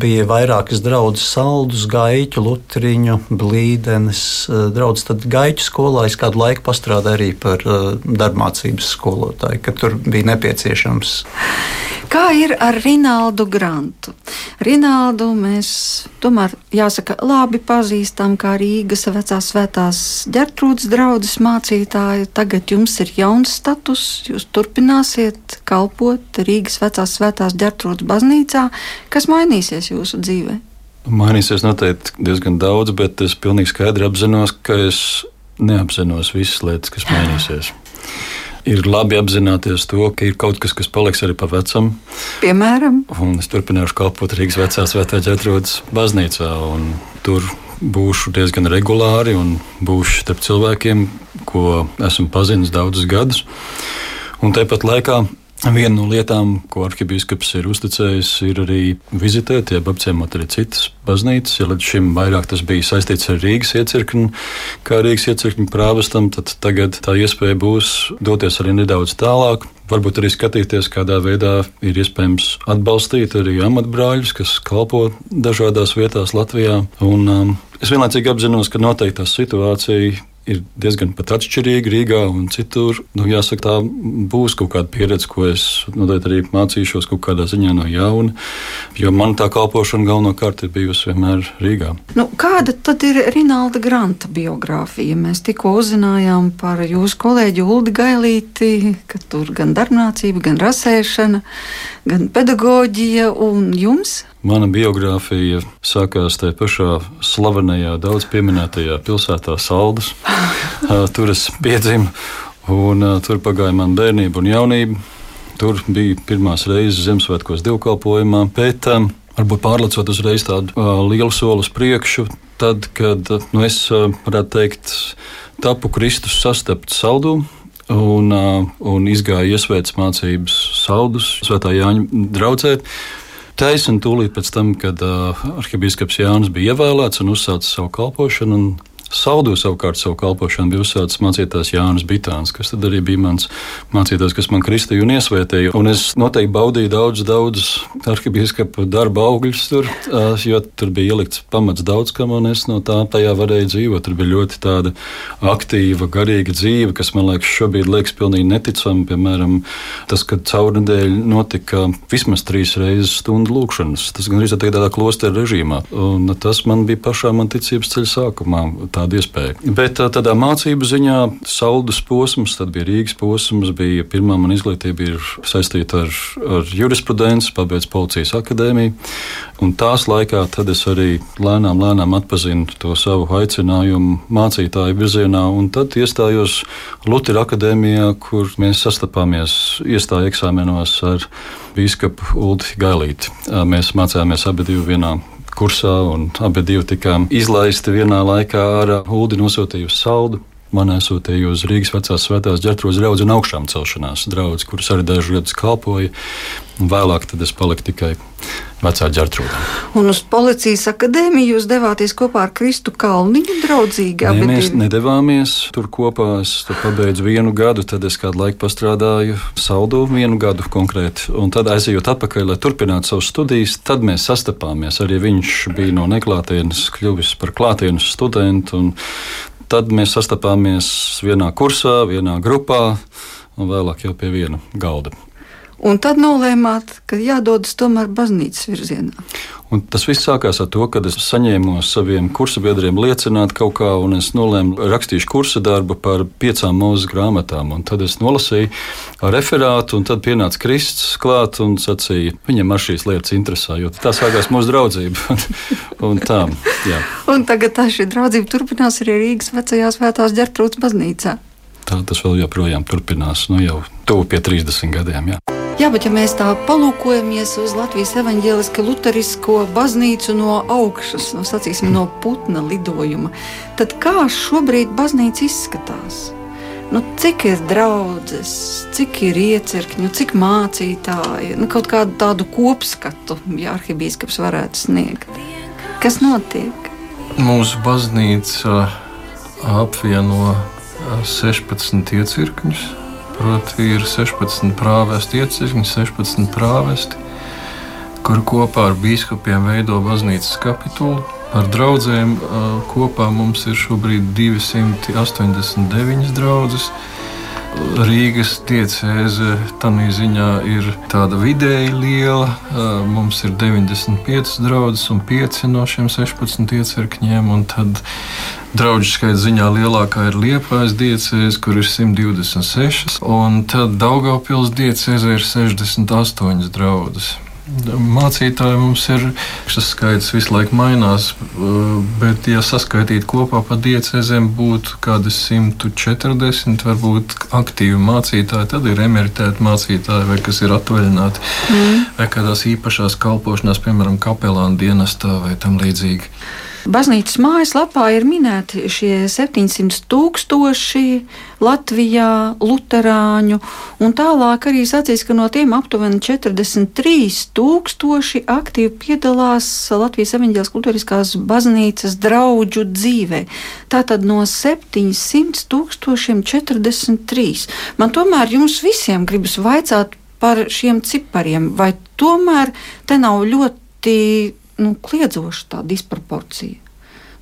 bija vairākas draudzes, saldus, gaiķu, lutriņu, blīdenes. Draudzes tad gaiķu skolā es kādu laiku pastrādāju arī par uh, darbmācības skolotāju, kad tur bija nepieciešams. Kā ir ar Rinaldu Grantu? Rinaldu mēs tomēr, jāsaka, labi pazīstam kā Rīgas vecās svētās ģertrūdas draudzes mācītāju. Tagad jums ir jauns status, jūs turpināsiet kalpot Rīgas vecās svētās ģertrūdas baznīcā. Kas mainīsies jūsu dzīvē? Mainīsies noteikti diezgan daudz, bet es pilnīgi skaidri apzinos, ka es neapzinos visas lietas, kas mainīsies ir labi apzināties to, ka ir kaut kas, kas paliks arī pa vecam. Piemēram, un es turpināšu kalpot Rīgas vecās svētā ģetrūdas baznīcā. Tur būšu diezgan regulāri un būšu starp cilvēkiem, ko esmu pazinis daudzus gadus. Un tāpat laikā Viena no lietām, ko arhibīskaps ir uzticējis, ir arī vizitēt, jeb apciemot arī citas baznīcas. Ja līdz šim vairāk tas bija saistīts ar Rīgas iecirkni, kā Rīgas iecirkņa prāvestam, tad tagad tā iespēja būs doties arī nedaudz tālāk. Varbūt arī skatīties, kādā veidā ir iespējams atbalstīt arī amatbrāļus, kas kalpo dažādās vietās Latvijā. Un, um, es vienlaicīgi apzinos, ka noteikti tā situācija ir diezgan atšķirīga Rīgā un citur. Nu, jāsaka, tā būs kaut kāda pieredze, ko es noteikti arī mācīšos kaut kādā ziņā no jauna. Jo man tā kalpošana galvenokārt ir bijusi vienmēr Rīgā. Nu, kāda tad ir Rinalda Granta biogrāfija? Mēs tikko uzzinājām par jūsu kolēģi Uldi Gailīti, ka tur gan darbnācība, gan rasēšana, gan pedagoģija un jums. Mana biogrāfija sākās tajā pašā slavenajā, daudz pieminētajā pilsētā Saldus. tur es piedzimu, un tur pagāja mana bērnība un jaunība. tur bija pirmās reizes Ziemassvētkos divkalpojumā. Bet, um, varbūt pārlecot uzreiz tādu uh, lielu soli uz priekšu, tad, kad nu, es uh, varētu teikt, tapu Kristus sastapt saldūmu. Un, uh, un izgāja iesvētas mācības saldus Svētā Jāņa draudzē. Taisnība tūlīt pēc tam, kad uh, arhibīskaps Jānis bija ievēlēts un uzsācis savu kalpošanu. Saldu savukārt savu kalpošanu bija uzsācis mācītājs Jānis Bitāns, kas arī bija mans mācītājs, kas man kristīja un iesvētīja. Un es noteikti baudīju daudz, daudz arhibīskapa darba augļus tur, jo tur bija ielikts pamats daudz kam, un es no tā tajā varēju dzīvot. Tur bija ļoti tāda aktīva, garīga dzīve, kas man liekas šobrīd liekas pilnīgi neticama. Piemēram, tas, ka caur nedēļu notika vismaz trīs reizes stundu lūkšanas. Tas gan arī tādā klostera režīmā. Un tas man bija pašā man ticības ceļa sākumā tāda iespēja. Bet tādā mācību ziņā saldus posms, tad bija Rīgas posms, bija pirmā man izglītība ir saistīta ar, ar jurisprudenci, pabeidz policijas akadēmiju. Un tās laikā tad es arī lēnām, lēnām atpazinu to savu aicinājumu mācītāju virzienā, un tad iestājos Lutera akadēmijā, kur mēs sastapāmies iestāju eksāmenos ar bīskapu Uldi Gailīti. Mēs mācījāmies abi divi vienā kursā, un abi tikām izlaisti vienā laikā ar Ulu nosūtījusi saldu. Man aizsūtīja uz Rīgas vecās svētās ģērbtuves draugu un augšām celšanās draugu, kuras arī dažus gadus kalpoja. Vēlāk es paliku tikai vecā ģērbtuvē. Un uz policijas akadēmiju jūs devāties kopā ar Kristu Kalniņu draudzīgi? Nē, mēs nedavāmies tur kopā. Es tur pabeidzu vienu gadu, tad es kādu laiku pastrādāju saldu vienu gadu konkrēti. Un tad aizejot atpakaļ, lai turpinātu savas studijas, tad mēs sastapāmies. Arī viņš bija no neklātienes kļuvis par klātienes studentu tad mēs sastapāmies vienā kursā, vienā grupā un vēlāk jau pie viena galda. Un tad nolēmāt, ka jādodas tomēr baznīcas virzienā. Un tas viss sākās ar to, ka es saņēmu saviem kursabiedriem liecināt kaut kā, un es nolēmu rakstīšu kursa darbu par piecām mūzes grāmatām. Un tad es nolasīju referātu, un tad pienāca Kristus klāt un sacīja, viņam ar šīs lietas interesē, jo tā sākās mūsu draudzība. un tā, jā. un tagad tā šī draudzība turpinās arī Rīgas vecajā svētās ģertrūtas baznīcā. Tā tas vēl joprojām turpinās, nu jau tuvu pie 30 gadiem. Jā. Jā, bet ja mēs tā palūkojamies uz Latvijas evaņģēlisko luterisko baznīcu no augšas, no, sacīsim, no putna lidojuma, tad kā šobrīd baznīca izskatās? Nu, cik ir draudzes, cik ir iecirkņi, cik mācītāji, nu, kaut kādu tādu kopskatu, ja arhibīskaps varētu sniegt. Kas notiek? Mūsu baznīca apvieno 16 iecirkņus Proti, ir 16 prāvesti iecirkņi, 16 prāvesti, kuri kopā ar biskupiem veido baznīcas kapitulu. Ar draugiem kopā mums ir šobrīd 289 draugas. Rīgas diecēze tādā ziņā ir tāda vidēji liela. Mums ir 95 draugs un 5 no šiem 16 iecirkņiem. Tad Draugu skaita ziņā lielākā ir Liepājas diecēze, kur ir 126, un tad Daugaupils diecēze ir 68 draugas. Mācītāji mums ir šis skaits visu laiku mainās, bet, ja saskaitītu kopā pa diecēzēm, būtu kādi 140 varbūt aktīvi mācītāji. Tad ir emeritēti mācītāji, vai kas ir atvaļināti, mm. vai kādās īpašās kalpošanās, piemēram, kapelāna dienestā vai tam līdzīgi. Baznīcas mājaslapā ir minēti šie 700 tūkstoši Latvijā luterāņu, un tālāk arī sacīs, ka no tiem aptuveni 43 tūkstoši aktīvi piedalās Latvijas evaņģēlas kultūriskās baznīcas draudžu dzīvē. Tātad no 700 tūkstošiem 43. Man tomēr jums visiem gribas vaicāt par šiem cipariem, vai tomēr te nav ļoti nu, kliedzoša tā disproporcija.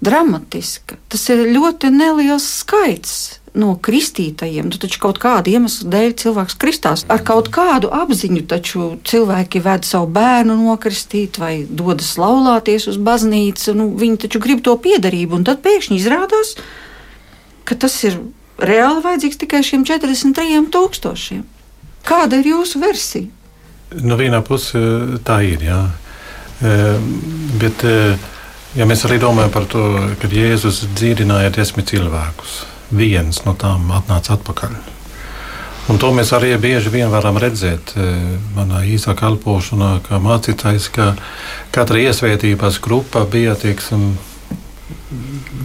Dramatiska. Tas ir ļoti neliels skaits no kristītajiem. Tu taču kaut kāda iemesla dēļ cilvēks kristās. Ar kaut kādu apziņu taču cilvēki ved savu bērnu nokristīt vai dodas laulāties uz baznīcu. Nu, viņi taču grib to piedarību, un tad pēkšņi izrādās, ka tas ir reāli vajadzīgs tikai šiem 43 tūkstošiem. Kāda ir jūsu versija? No nu, vienā pusē tā ir. Jā. Bet, ja mēs arī domājam par to, ka Jēzus dzīvināja desmit cilvēkus, viens no tām atnāca atpakaļ. Un to mēs arī bieži vien varam redzēt e, manā īsā kalpošanā, kā mācītājs, ka katra iesvētības grupa bija tieksim,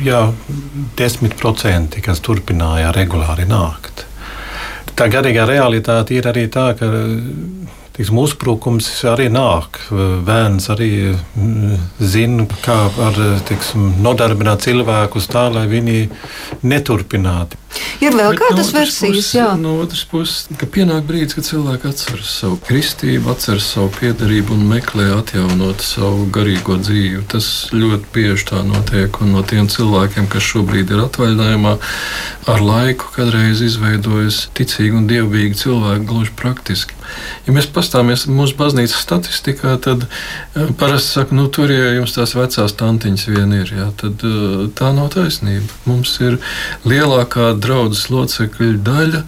jā, 10%, kas turpināja regulāri nākt. Tā garīgā realitāte ir arī tā, ka tiksim, uzbrukums arī nāk. Bērns arī mm, zina, kā var tiksim, nodarbināt cilvēkus tā, lai viņi neturpinātu. Ir vēl Bet kādas no versijas, puses, jā. No otras puses, ka pienāk brīdis, kad cilvēki atceras savu kristību, atceras savu piedarību un meklē atjaunot savu garīgo dzīvi. Tas ļoti bieži tā notiek, un no tiem cilvēkiem, kas šobrīd ir atvaļinājumā, ar laiku kādreiz izveidojas ticīgi un dievbijīgi cilvēki gluži praktiski. Ja mēs pastāmies mūsu baznīcas statistikā, tad uh, parasti saka, nu tur ja jums tās vecās tantiņas vien ir, jā, tad uh, tā nav taisnība. Mums ir lielākā draudzes locekļu daļa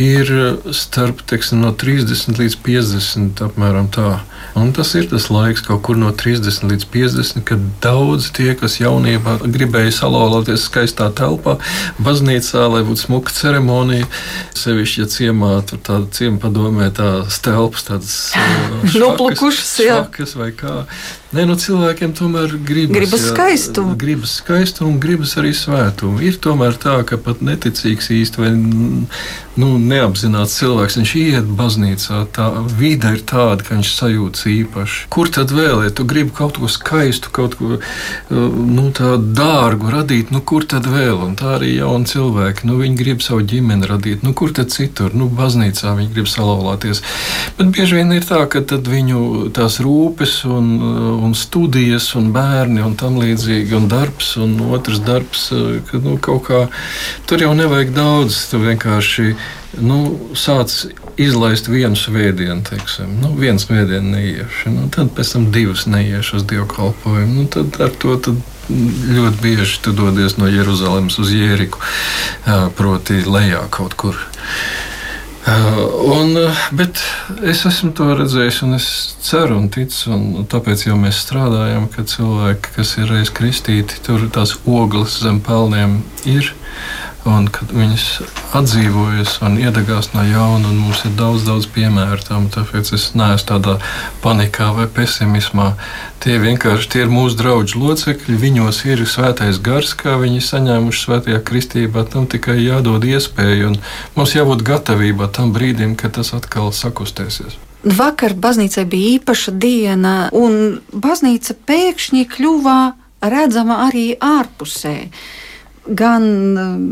ir starp teiksim, no 30 līdz 50 apmēram tā. Un tas ir tas laiks, kaut kur no 30 līdz 50, kad daudz tie, kas jaunībā gribēja salauzīties skaistā telpā, baznīcā, lai būtu smuka ceremonija, sevišķi, ja ciemā tur tāda ciema padomē, tā stelpas, tādas noplukušas, švakas vai kā. Nē, nu cilvēkiem tomēr gribas, gribas skaistumu. Gribas skaistumu un gribas arī svētumu. Ir tomēr tā, ka pat neticīgs īsti vai nu, neapzināts cilvēks, viņš iet baznīcā, tā vide ir tāda, ka viņš sajūtas īpaši. Kur tad vēl, ja tu gribi kaut ko skaistu, kaut ko nu, tādu dārgu radīt, nu kur tad vēl? Un tā arī jauni cilvēki, nu viņi grib savu ģimeni radīt, nu kur tad citur, nu baznīcā viņi grib salauzties. Bet bieži vien ir tā, ka viņu tās rūpes un un studijas, un bērni, un tam līdzīgi, un darbs, un otrs darbs, eh, ka nu, kaut kā tur jau nevajag daudz. Tu vienkārši nu, sāc izlaist vienu svētdienu, teiksim, nu, vienu svētdienu neiešu, nu, tad pēc tam divas neiešu uz dievkalpojumu. Nu, tad ar to tad ļoti bieži tu dodies no Jeruzalemes uz Jēriku, proti, lejā kaut kur. Un, bet es esmu to redzējis, un es ceru un ticu, un tāpēc jau mēs strādājam, ka cilvēki, kas ir reiz kristīti, tur tās ogles zem pelniem ir un kad viņas atdzīvojas un iedegās no jauna, un mums ir daudz, daudz piemēru tam. Tāpēc es neesmu tādā panikā vai pesimismā. Tie vienkārši tie ir mūsu draugu locekļi, viņos ir svētais gars, kā viņi saņēmuši svētajā kristībā. Tam tikai jādod iespēju, un mums jābūt gatavībā tam brīdim, kad tas atkal sakustēsies. Vakar baznīcai bija īpaša diena, un baznīca pēkšņi kļuva redzama arī ārpusē gan um,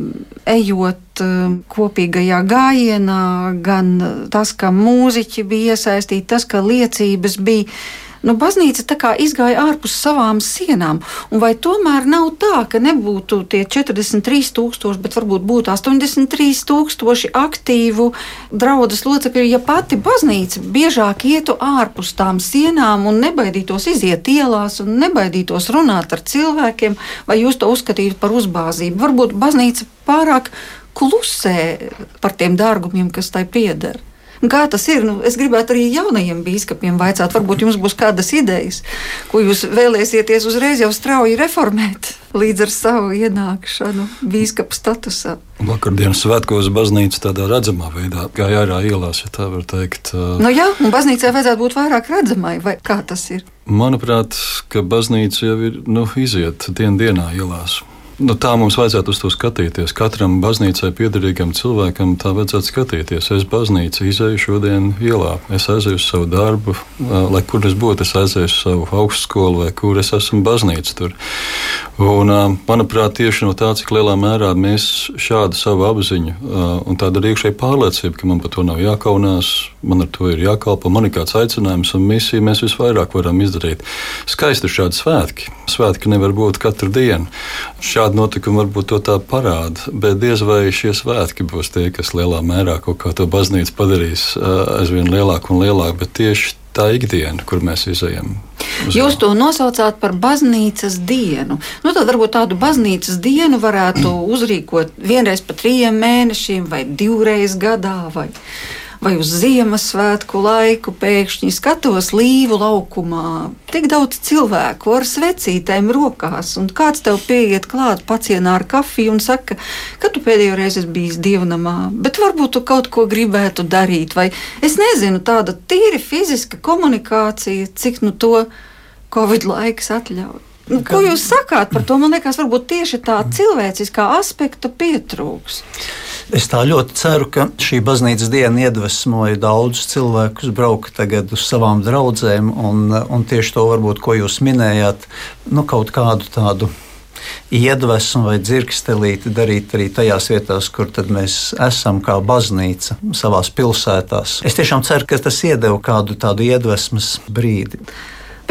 ejot um, kopīgajā gājienā, gan tas, ka mūziķi bija iesaistīti, tas, ka liecības bija nu, baznīca tā kā izgāja ārpus savām sienām. Vai tomēr nav tā, ka nebūtu tie 43,000, bet varbūt būtu 83,000 aktīvu draugas locekļu, ja pati baznīca biežāk ietu ārpus tām sienām un nebaidītos iziet ielās un nebaidītos runāt ar cilvēkiem, vai jūs to uzskatītu par uzbāzību? Varbūt baznīca pārāk klusē par tiem dārgumiem, kas tai pieder. Kā tas ir? Nu, es gribētu arī jaunajiem biskupiem vaicāt, varbūt jums būs kādas idejas, ko jūs vēlēsieties uzreiz jau strauji reformēt līdz ar savu ienākšanu biskupa statusā. Vakardienas svētkos baznīca tādā redzamā veidā gāja ārā ielās, ja tā var teikt. Nu jā, un baznīcai vajadzētu būt vairāk redzamai, vai kā tas ir? Manuprāt, ka baznīca jau ir nu, iziet dien dienā ielās. Nu, tā mums vajadzētu uz to skatīties. Katram baznīcai piederīgam cilvēkam tā vajadzētu skatīties. Es baznīcu izēju šodien ielā, es aizēju uz savu darbu, lai kur es būtu, es aizēju uz savu augstskolu vai kur es esmu baznīca tur. Un, manuprāt, tieši no tā, cik lielā mērā mēs šādu savu apziņu un tādu iekšēju pārliecību, ka man par to nav jākaunās, man ar to ir jākalpo, man ir kāds aicinājums un misija, mēs visvairāk varam izdarīt. Skaisti ir šādi svētki. Svētki nevar būt katru dienu. Šādi šādi notikumi varbūt to tā parāda, bet diez vai šie svētki būs tie, kas lielā mērā kaut kā to baznīcu padarīs aizvien lielāku un lielāku, bet tieši tā ikdiena, kur mēs izējām. Jūs to nosaucāt par baznīcas dienu. Nu, tad varbūt tādu baznīcas dienu varētu uzrīkot vienreiz pa trījiem mēnešiem vai divreiz gadā. Vai vai uz Ziemassvētku laiku pēkšņi skatos līvu laukumā. Tik daudz cilvēku ar svecītēm rokās, un kāds tev pieiet klāt pacienā ar kafiju un saka, ka tu pēdējo reizi esi bijis dievnamā, bet varbūt tu kaut ko gribētu darīt, vai es nezinu, tāda tīri fiziska komunikācija, cik nu to Covid laiks atļauj. Nu, ko jūs sakāt par to? Man liekas, varbūt tieši tā cilvēciskā aspekta pietrūks. Es tā ļoti ceru, ka šī baznīcas diena iedvesmoja daudzus cilvēkus braukt tagad uz savām draudzēm, un, un tieši to varbūt, ko jūs minējāt, nu, kaut kādu tādu iedvesmu vai dzirkstelīti darīt arī tajās vietās, kur mēs esam kā baznīca savās pilsētās. Es tiešām ceru, ka tas iedeva kādu tādu iedvesmas brīdi.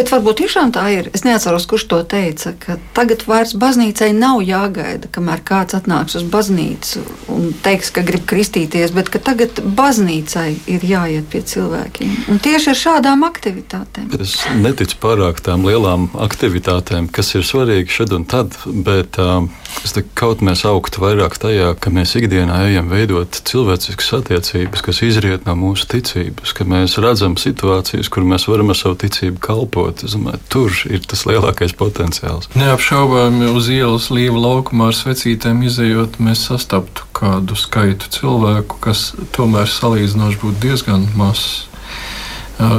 Bet varbūt tiešām tā ir. Es neatceros, kurš to teica, ka tagad vairs baznīcai nav jāgaida, kamēr kāds atnāks uz baznīcu un teiks, ka grib kristīties, bet ka tagad baznīcai ir jāiet pie cilvēkiem. Un tieši ar šādām aktivitātēm. Es neticu pārāk tām lielām aktivitātēm, kas ir svarīgi šad un tad, bet um, es kaut mēs augtu vairāk tajā, ka mēs ikdienā ejam veidot cilvēciskas attiecības, kas izriet no mūsu ticības, ka mēs redzam situācijas, kur mēs varam ar savu ticību kalpot Es domāju, tur ir tas lielākais potenciāls. Neapšaubāmi uz ielas līva laukumā ar svecītēm izējot, mēs sastaptu kādu skaitu cilvēku, kas tomēr salīdzinoši būtu diezgan mazs.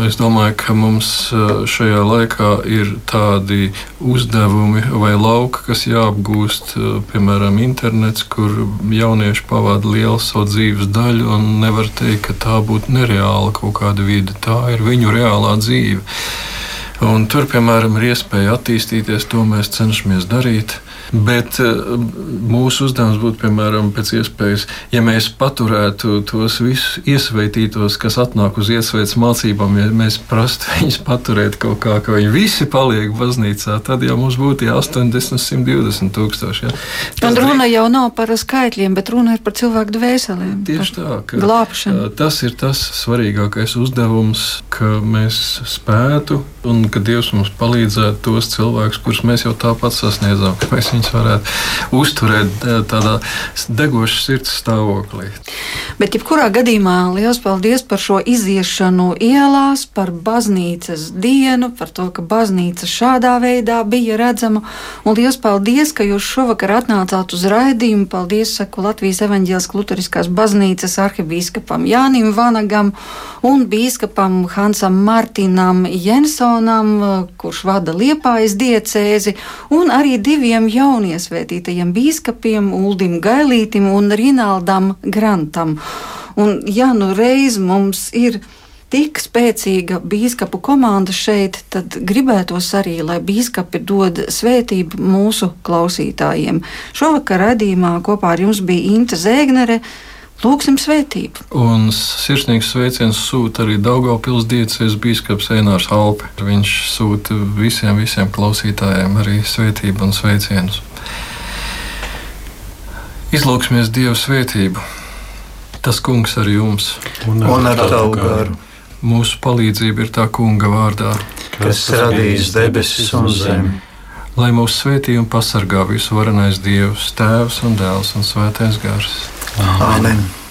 Es domāju, ka mums šajā laikā ir tādi uzdevumi vai lauki, kas jāapgūst, piemēram, internets, kur jaunieši pavada lielu savu dzīves daļu un nevar teikt, ka tā būtu nereāla kaut kāda vide. Tā ir viņu reālā dzīve. Un tur, piemēram, ir iespēja attīstīties, to mēs cenšamies darīt. Bet eh, mūsu uzdevums būtu, piemēram, pēc iespējas, ja mēs paturētu tos visus iesveitītos, kas atnāk uz iesveitas mācībām, ja mēs prastu viņus paturēt kaut kā, ka viņi visi paliek baznīcā, tad jau mums būtu 80, 120 tūkstoši. Ja. Un runa jau nav par skaitļiem, bet runa ir par cilvēku dvēselēm. Tieši tā, ka glābšana. tas ir tas svarīgākais uzdevums, ka mēs spētu un ka Dievs mums palīdzētu tos cilvēkus, kurus mēs jau tāpat sasniedzām, ka mēs viņus varētu uzturēt eh, tādā degošā sirds stāvoklī. Bet, jebkurā gadījumā, liels paldies par šo iziešanu ielās, par baznīcas dienu, par to, ka baznīca šādā veidā bija redzama. Un liels paldies, ka jūs šovakar atnācāt uz raidījumu. Paldies, saku Latvijas evaņģēlas Lutheriskās baznīcas arhibīskapam Jānim Vanagam un bīskapam Hansam Martinam Jensonam. Jansonam, kurš vada Liepājas diecēzi, un arī diviem jauniesvētītajiem bīskapiem Uldim Gailītim un Rinaldam Grantam. Un ja nu reiz mums ir tik spēcīga biskupu komanda šeit, tad gribētos arī, lai biskupi dod svētību mūsu klausītājiem. Šovakar radījumā kopā ar jums bija Inte Zēgnere. Lūksim svētību. Un sirsnīgs sveiciens sūta arī Daugopils diecēs bīskaps Einārs Alpi. Viņš sūta visiem, visiem klausītājiem arī svētību un sveicienus. Izlūksimies Dieva svētību. Tas kungs ar jums. Un ar, un ar tavu garu. Mūsu palīdzība ir tā kunga vārdā, kas radījis debesis un zemi. Lai mūsu svētī un pasargā visu varenais Dievs, Tēvs un Dēls un Svētais Gars. Amen. Amen.